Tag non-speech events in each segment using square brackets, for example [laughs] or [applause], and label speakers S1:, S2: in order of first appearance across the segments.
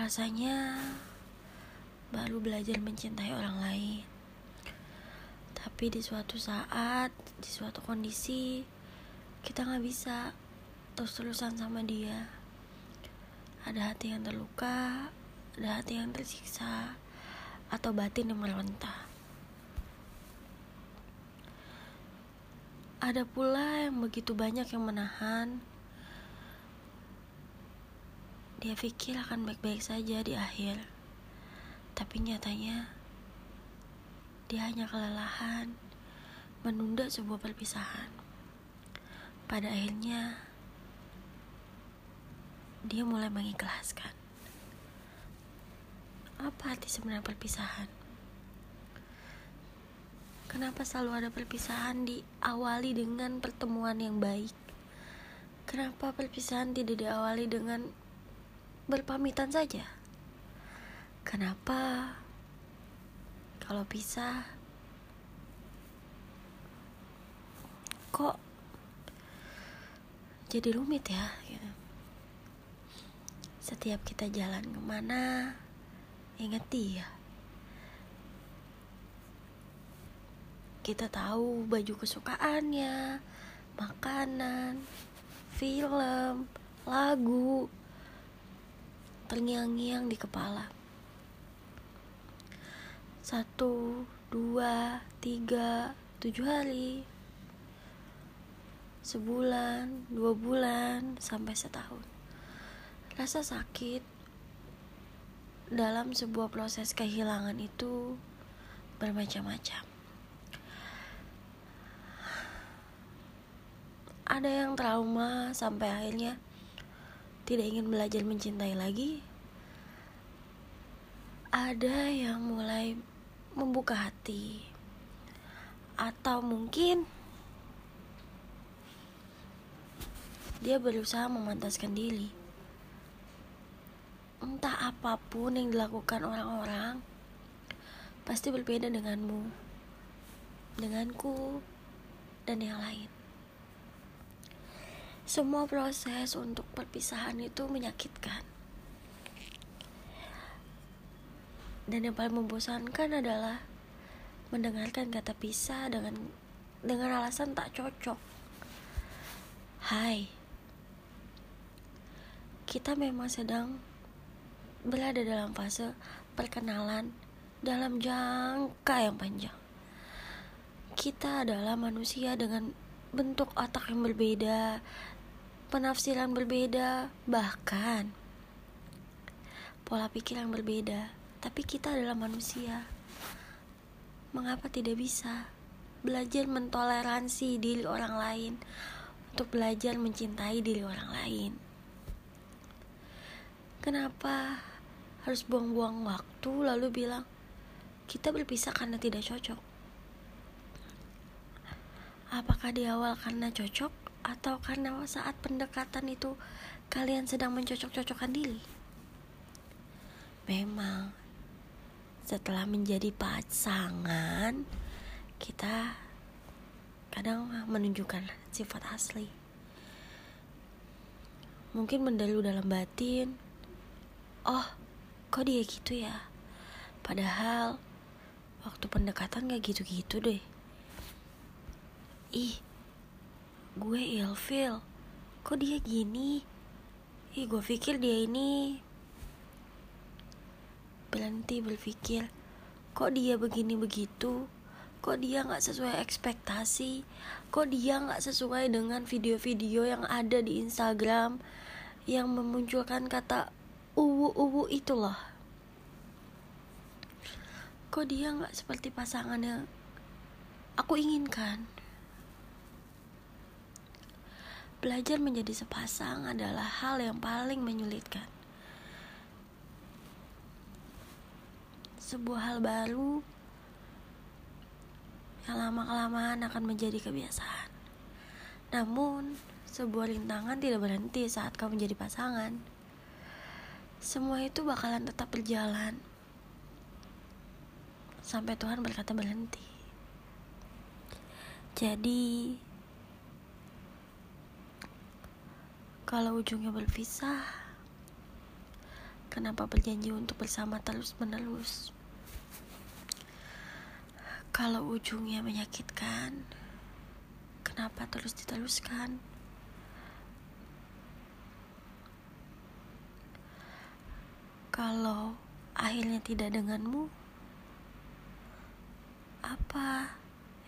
S1: Rasanya baru belajar mencintai orang lain. Tapi di suatu saat, di suatu kondisi, kita nggak bisa terus-terusan sama dia. Ada hati yang terluka, ada hati yang tersiksa, atau batin yang meronta. Ada pula yang begitu banyak yang menahan dia pikir akan baik-baik saja di akhir. Tapi nyatanya dia hanya kelelahan menunda sebuah perpisahan. Pada akhirnya dia mulai mengikhlaskan. Apa arti sebenarnya perpisahan? Kenapa selalu ada perpisahan diawali dengan pertemuan yang baik? Kenapa perpisahan tidak diawali dengan berpamitan saja. Kenapa kalau bisa kok jadi rumit ya? Setiap kita jalan ke mana, ingat dia. Kita tahu baju kesukaannya, makanan, film, lagu, terngiang-ngiang di kepala. Satu, dua, tiga, tujuh hari. Sebulan, dua bulan, sampai setahun. Rasa sakit dalam sebuah proses kehilangan itu bermacam-macam. Ada yang trauma sampai akhirnya tidak ingin belajar mencintai lagi, ada yang mulai membuka hati, atau mungkin dia berusaha memantaskan diri. Entah apa pun yang dilakukan orang-orang, pasti berbeda denganmu, denganku, dan yang lain. Semua proses untuk perpisahan itu menyakitkan. Dan yang paling membosankan adalah mendengarkan kata pisah dengan dengan alasan tak cocok. Hai. Kita memang sedang berada dalam fase perkenalan dalam jangka yang panjang. Kita adalah manusia dengan bentuk otak yang berbeda, penafsiran berbeda, bahkan pola pikir yang berbeda. Tapi kita adalah manusia. Mengapa tidak bisa belajar mentoleransi diri orang lain untuk belajar mencintai diri orang lain? Kenapa harus buang-buang waktu lalu bilang kita berpisah karena tidak cocok? Apakah di awal karena cocok atau karena saat pendekatan itu kalian sedang mencocok-cocokkan diri? Memang setelah menjadi pasangan kita kadang menunjukkan sifat asli. Mungkin mendalu dalam batin. Oh, kok dia gitu ya? Padahal waktu pendekatan gak gitu-gitu deh. Ih, gue ilfil. Kok dia gini? Ih gue pikir dia ini berhenti berpikir kok dia begini begitu? Kok dia nggak sesuai ekspektasi? Kok dia nggak sesuai dengan video-video yang ada di Instagram yang memunculkan kata uwu uwu itu loh? Kok dia nggak seperti pasangan yang aku inginkan Belajar menjadi sepasang adalah hal yang paling menyulitkan. Sebuah hal baru yang lama-kelamaan akan menjadi kebiasaan. Namun, sebuah rintangan tidak berhenti saat kau menjadi pasangan. Semua itu bakalan tetap berjalan sampai Tuhan berkata berhenti. Jadi, kalau ujungnya berpisah, Kenapa berjanji untuk bersama terus-menerus? Kalau ujungnya menyakitkan, kenapa terus diteruskan? Kalau akhirnya tidak denganmu, apa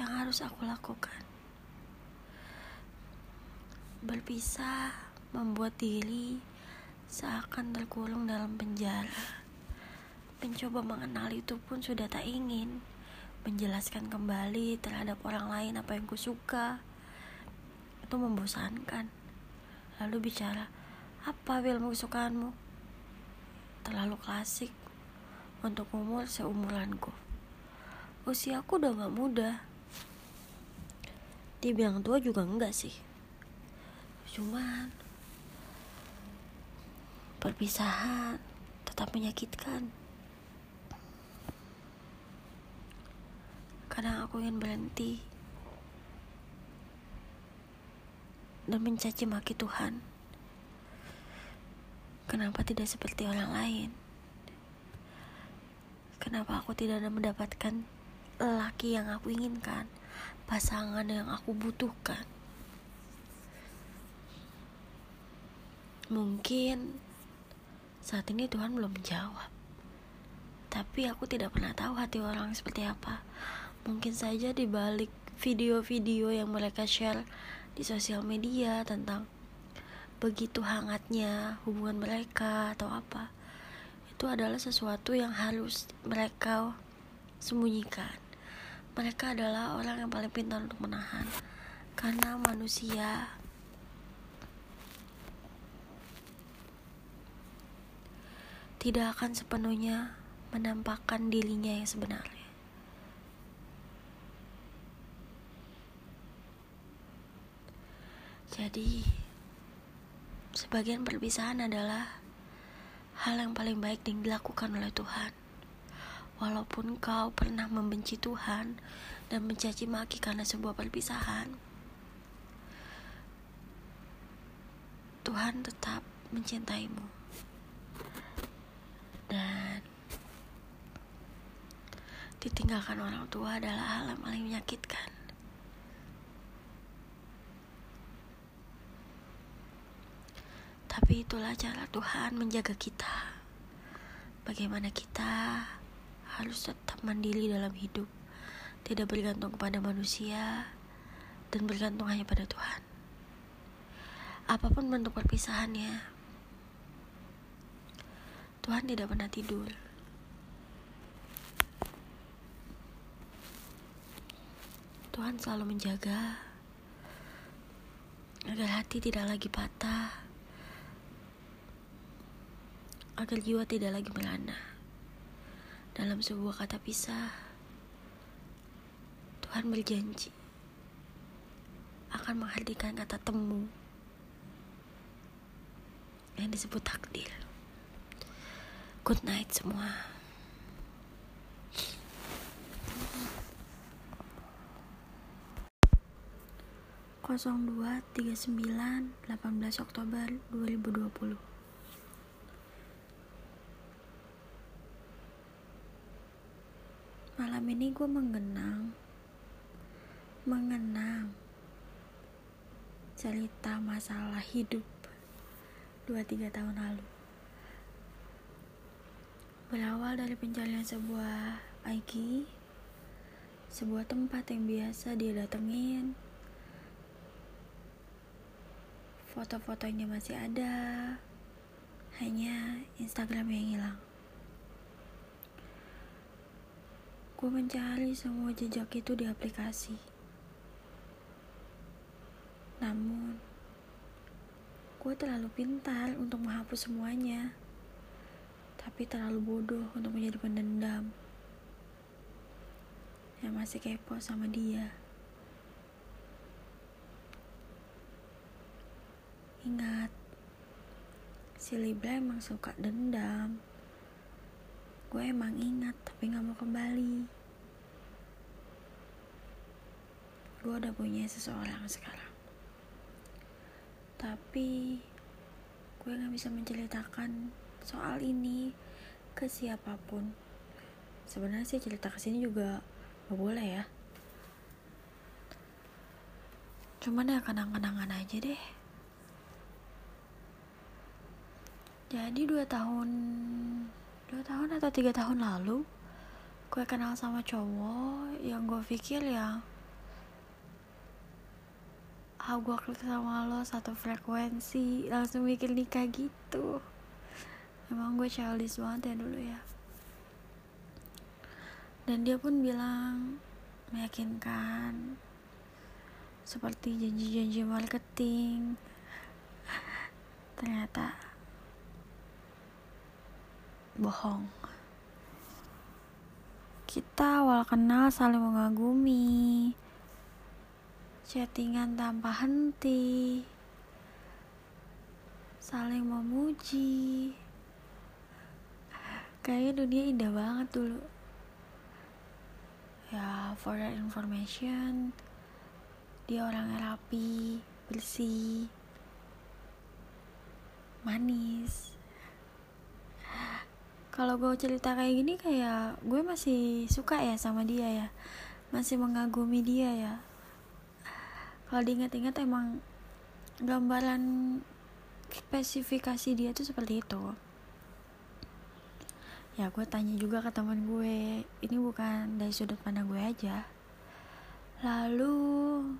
S1: yang harus aku lakukan? Berpisah membuat diri seakan terkurung dalam penjara. Mencoba mengenal itu pun sudah tak ingin. Menjelaskan kembali terhadap orang lain apa yang kusuka itu membosankan. Lalu bicara, apa film kesukaanmu? Terlalu klasik untuk umur seumuranku. Usiaku udah gak muda. Dibilang tua juga enggak sih. Cuman perpisahan tetap menyakitkan. Kadang aku ingin berhenti dan mencaci maki Tuhan. Kenapa tidak seperti orang lain? Kenapa aku tidak mendapatkan laki yang aku inginkan, pasangan yang aku butuhkan? Mungkin saat ini Tuhan belum menjawab. Tapi aku tidak pernah tahu hati orang seperti apa. Mungkin saja di balik video-video yang mereka share di sosial media tentang begitu hangatnya hubungan mereka atau apa. Itu adalah sesuatu yang harus mereka sembunyikan. Mereka adalah orang yang paling pintar untuk menahan. Karena manusia tidak akan sepenuhnya menampakkan dirinya yang sebenarnya. Jadi, sebagian perpisahan adalah hal yang paling baik yang dilakukan oleh Tuhan. Walaupun kau pernah membenci Tuhan dan mencaci maki karena sebuah perpisahan, Tuhan tetap mencintaimu. Ditinggalkan orang tua adalah hal yang paling menyakitkan. Tapi itulah cara Tuhan menjaga kita. Bagaimana kita harus tetap mandiri dalam hidup, tidak bergantung kepada manusia, dan bergantung hanya pada Tuhan. Apa pun bentuk perpisahannya, Tuhan tidak pernah tidur. Tuhan selalu menjaga agar hati tidak lagi patah, agar jiwa tidak lagi merana. Dalam sebuah kata pisah, Tuhan berjanji akan menghadirkan kata temu yang disebut takdir. Good night semua. 0239 18 Oktober 2020 Malam ini gue mengenang Mengenang Cerita masalah hidup 2-3 tahun lalu Berawal dari pencarian sebuah IG Sebuah tempat yang biasa dia datengin Foto-fotonya masih ada, hanya Instagram yang hilang. Gue mencari semua jejak itu di aplikasi. Namun, gue terlalu pintar untuk menghapus semuanya, tapi terlalu bodoh untuk menjadi pendendam yang masih kepo sama dia. Ingat, si Libra emang suka dendam. Gue emang ingat, tapi gak mau kembali. Gue udah punya seseorang sekarang. Tapi, gue gak bisa menceritakan soal ini ke siapa pun. Sebenarnya sih cerita ke sini juga gak boleh ya. Cuman ya kenang-kenangan aja deh. Jadi dua tahun dua tahun atau tiga tahun lalu gue kenal sama cowok yang gue pikir ya ah gue klik sama lo satu frekuensi langsung mikir nikah gitu emang gue childish banget ya dulu ya. Dan dia pun bilang meyakinkan seperti janji-janji marketing. Ternyata bohong. Kita awal kenal saling mengagumi chattingan tanpa henti saling memuji kayaknya dunia indah banget dulu. Ya for your information dia orangnya rapi bersih manis. Kalau gue cerita kayak gini kayak gue masih suka ya sama dia ya. Masih mengagumi dia ya. Kalau diingat-ingat emang gambaran spesifikasi dia tuh seperti itu ya gue tanya juga ke teman gue ini bukan dari sudut pandang gue aja. Lalu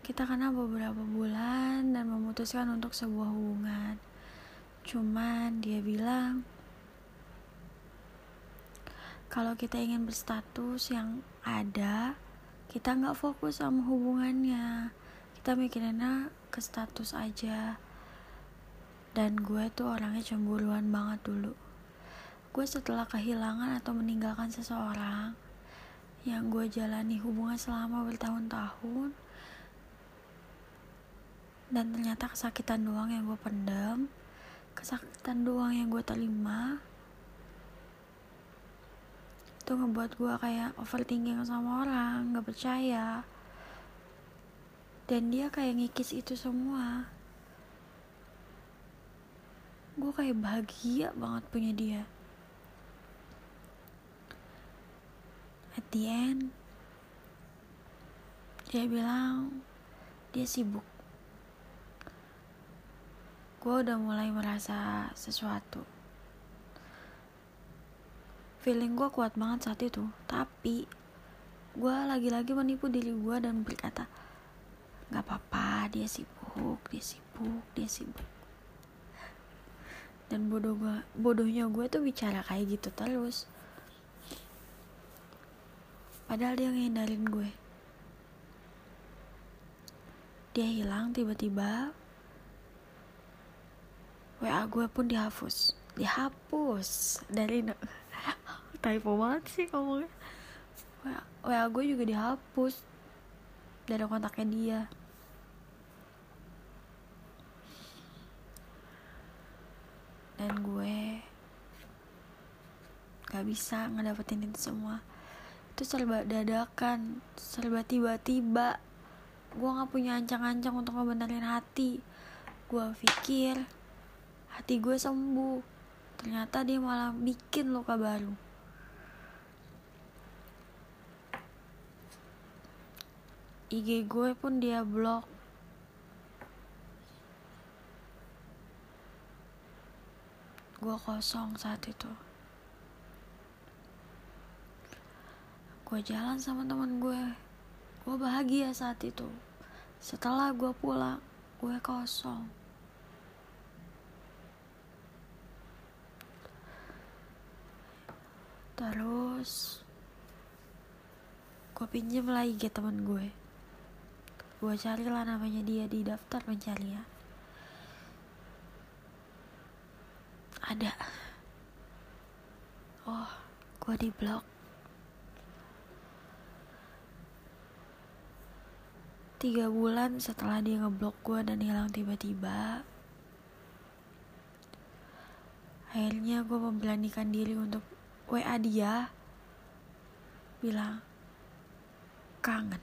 S1: kita kenal beberapa bulan dan memutuskan untuk sebuah hubungan. Cuman dia bilang kalau kita ingin berstatus yang ada kita nggak fokus sama hubungannya. Kita mikirinnya ke status aja dan gue tuh orangnya cemburuan banget dulu. Gue setelah kehilangan atau meninggalkan seseorang yang gue jalani hubungan selama bertahun-tahun dan ternyata kesakitan doang yang gue pendam kesakitan doang yang gue terima itu ngebuat gue kayak overthinking sama orang gak percaya. Dan dia kayak ngikis itu semua gue kayak bahagia banget punya dia. At the end dia bilang dia sibuk. Gue udah mulai merasa sesuatu. Feeling gue kuat banget saat itu tapi gue lagi-lagi menipu diri gue dan berkata nggak apa-apa dia sibuk dia sibuk dia sibuk dan bodoh gue bodohnya gue tuh bicara kayak gitu terus. Padahal dia ngehindarin gue. Dia hilang tiba-tiba WA gue pun dihapus. Dihapus? Dari [laughs] typo banget sih ngomongnya. WA, WA gue juga dihapus. Dari kontaknya dia dan gue gak bisa ngedapetin itu semua. Itu serba dadakan serba tiba-tiba. Gue gak punya ancang-ancang untuk ngebenerin hati. Gue pikir hati gue sembuh. Ternyata dia malah bikin luka baru. IG gue pun dia blok gue kosong saat itu. Gue jalan sama teman gue gue bahagia saat itu. Setelah gue pulang gue kosong. Terus gue pinjem lagi ke teman gue gue carilah namanya dia di daftar pencarian ada. Oh gue di blok. Tiga bulan setelah dia ngeblok gue dan hilang tiba-tiba akhirnya gue memberanikan diri untuk WA dia bilang kangen.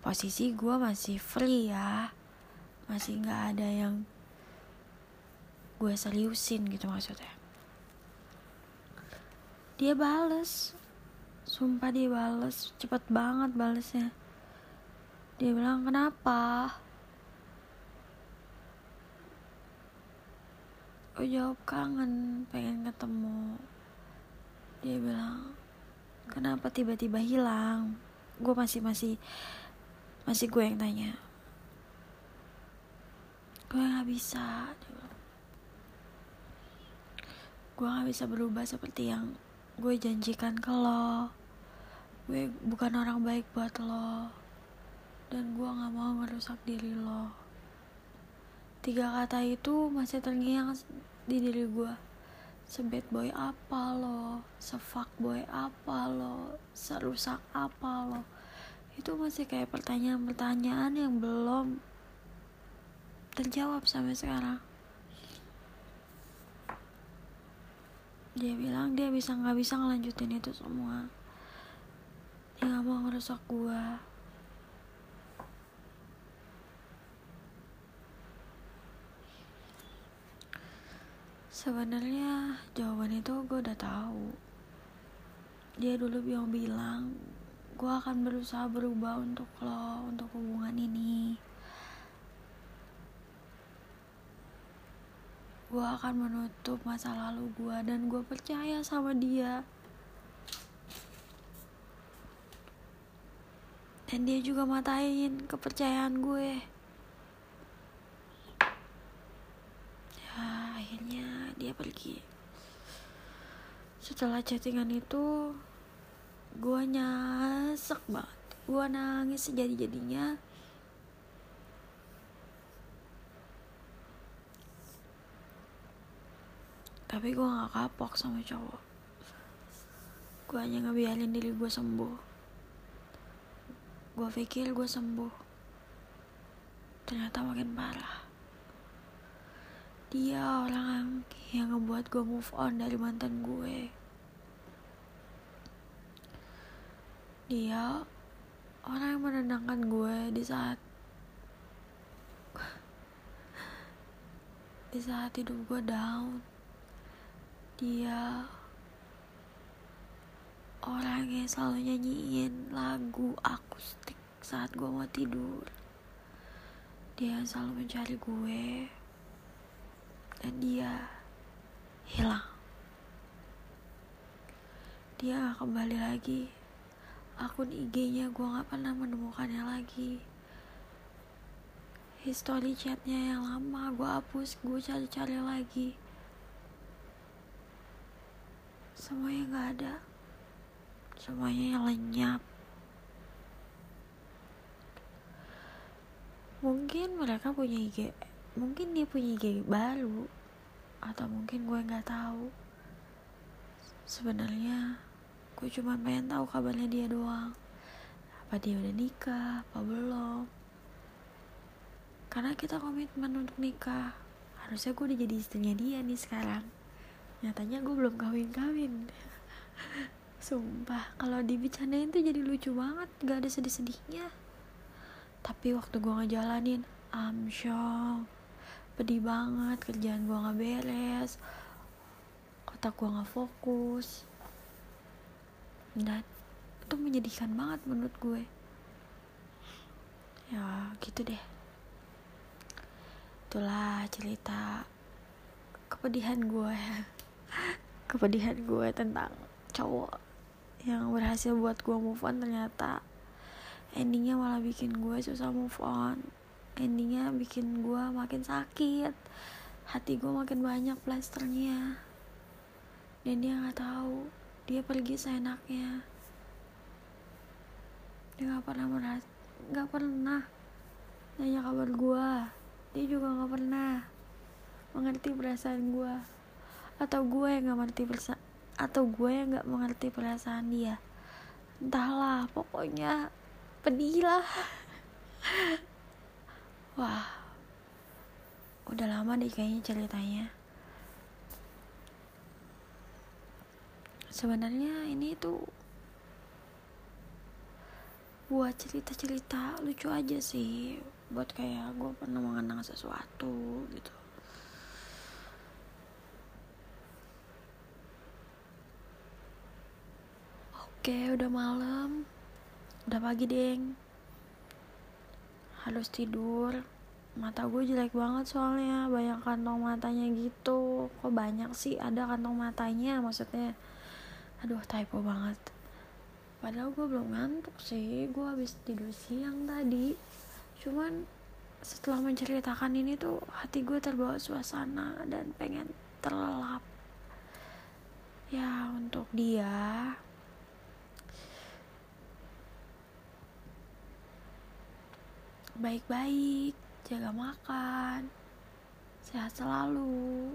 S1: Posisi gue masih free ya. Masih nggak ada yang gue seriusin gitu maksudnya. Dia bales. Sumpah dia bales. Cepet banget balesnya. Dia bilang kenapa? Gue jawab kangen pengen ketemu. Dia bilang kenapa tiba-tiba hilang? Gue masih masih masih gue yang tanya. Gue nggak bisa gue nggak bisa berubah seperti yang gue janjikan ke lo. Gue bukan orang baik buat lo. Dan gue nggak mau ngerusak diri lo. Tiga kata itu masih terngiang di diri gue sebad boy apa lo? Sefuck boy apa lo? Serusak apa lo? Itu masih kayak pertanyaan-pertanyaan yang belum terjawab sampai sekarang dia bilang dia bisa nggak bisa ngelanjutin itu semua. Dia nggak mau ngerusak gua. Sebenarnya jawaban itu gue udah tahu. Dia dulu yang bilang gue akan berusaha berubah untuk lo untuk hubungan ini gue akan menutup masa lalu gue dan gue percaya sama dia. Dan dia juga matain kepercayaan gue. Dia pergi. Setelah chattingan itu gue nyesek banget. Gue nangis sejadi-jadinya tapi gue gak kapok sama cowok. Gue hanya ngebiarin diri gue sembuh. Gue pikir gue sembuh. Ternyata makin parah. Dia orang yang ngebuat gue move on dari mantan gue. Dia orang yang menenangkan gue di saat di saat hidup gue down dia. Orang yang selalu nyanyiin lagu akustik saat gue mau tidur. Dia selalu mencari gue. Dan dia hilang. Dia gak kembali lagi. Akun IG-nya gue gak pernah menemukannya lagi. History chatnya yang lama gue hapus gue cari-cari lagi semuanya gak ada. Semuanya yang lenyap. Mungkin mereka punya IG mungkin dia punya IG baru atau mungkin gue nggak tahu. Sebenarnya gue cuma pengen tahu kabarnya dia doang. Apa dia udah nikah apa belum. Karena kita komitmen untuk nikah. Harusnya gue udah jadi istrinya dia nih sekarang nyatanya gue belum kawin-kawin. Sumpah kalau dibicarain tuh jadi lucu banget gak ada sedih-sedihnya. Tapi waktu gue ngejalanin amsyong pedih banget kerjaan gue nggak beres. Otak gue nggak fokus. Dan itu menyedihkan banget menurut gue. Ya gitu deh. Itulah cerita kepedihan gue [laughs] kepedihan gue tentang cowok yang berhasil buat gue move on ternyata. Endingnya malah bikin gue susah move on. Endingnya bikin gue makin sakit. Hati gue makin banyak plasternya. Dan dia nggak tahu dia pergi seenaknya. Dia nggak pernah meras nggak pernah nanya kabar gue. Dia juga nggak pernah mengerti perasaan gue atau gue yang nggak mengerti perasaan atau gue yang nggak mengerti perasaan dia. Entahlah pokoknya pedih lah. [laughs] Wah udah lama deh kayaknya ceritanya. Sebenarnya ini tuh buat cerita-cerita lucu aja sih. Buat kayak gue pernah mengenang sesuatu gitu Oke, udah malam. Udah pagi, Deng. Harus tidur. Mata gue jelek banget soalnya, banyak kantong matanya gitu. Kok banyak sih ada kantong matanya maksudnya? Aduh, typo banget. Padahal gue belum ngantuk sih, gue habis tidur siang tadi. Cuman setelah menceritakan ini tuh hati gue terbawa suasana dan pengen terlelap. Ya, untuk dia baik-baik, jaga makan, sehat selalu.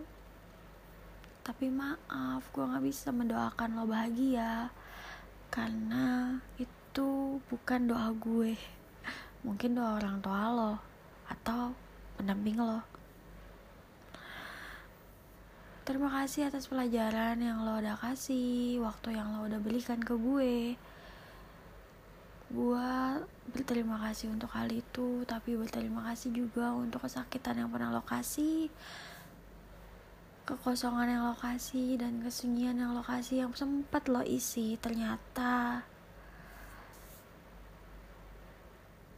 S1: Tapi maaf, gue gak bisa mendoakan lo bahagia karena itu bukan doa gue. Mungkin doa orang tua lo atau pendamping lo. Terima kasih atas pelajaran yang lo udah kasih, waktu yang lo udah belikan ke gue gue berterima kasih untuk hal itu tapi berterima kasih juga untuk kesakitan yang pernah lo kasih kekosongan yang lo kasih dan kesunyian yang lo kasih yang sempat lo isi. Ternyata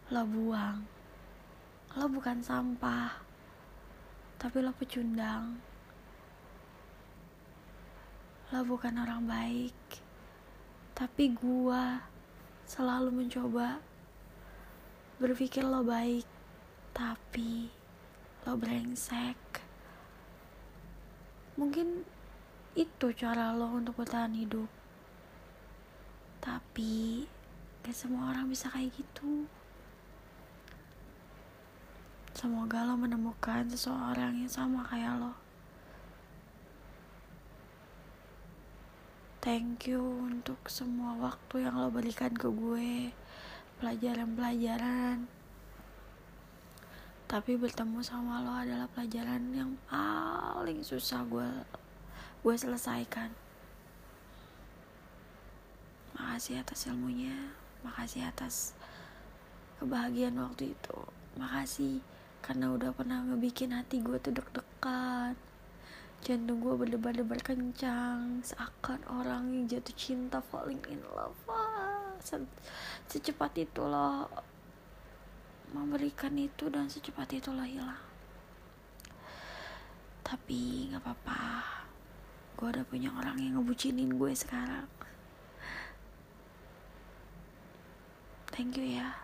S1: lo buang. Lo bukan sampah tapi lo pecundang. Lo bukan orang baik tapi gua selalu mencoba berpikir lo baik, tapi lo brengsek. Mungkin itu cara lo untuk bertahan hidup. Tapi gak semua orang bisa kayak gitu. Semoga lo menemukan seseorang yang sama kayak lo. Thank you untuk semua waktu yang lo berikan ke gue, pelajaran-pelajaran. Tapi bertemu sama lo adalah pelajaran yang paling susah gue gue selesaikan. Makasih atas ilmunya, makasih atas kebahagiaan waktu itu. Makasih karena udah pernah ngebikin hati gue tuh deg-degan jantung gue berdebar-debar kencang seakan orang yang jatuh cinta falling in love. Se secepat itu lo memberikan itu dan secepat itu lo hilang. Tapi nggak apa-apa. Gue udah punya orang yang ngebucinin gue sekarang. Thank you ya.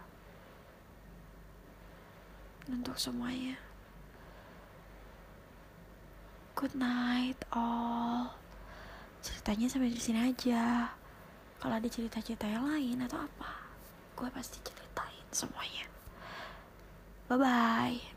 S1: Untuk semuanya good night all. Ceritanya sampai di sini aja. Kalau ada cerita-cerita yang lain atau apa gue pasti ceritain semuanya. Bye bye